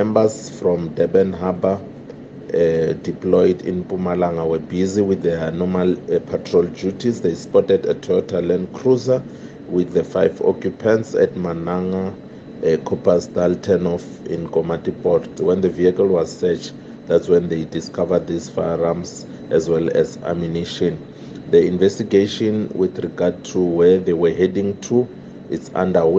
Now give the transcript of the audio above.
members from Durban Harbour uh, deployed in Mpumalanga were busy with their normal uh, patrol duties. They spotted a Toyota Land Cruiser with the five occupants at Mananga, uh, Coopersdal turnoff in Komatipoort. When the vehicle was searched, that's when they discovered these firearms as well as ammunition. The investigation with regard to where they were heading to is underway.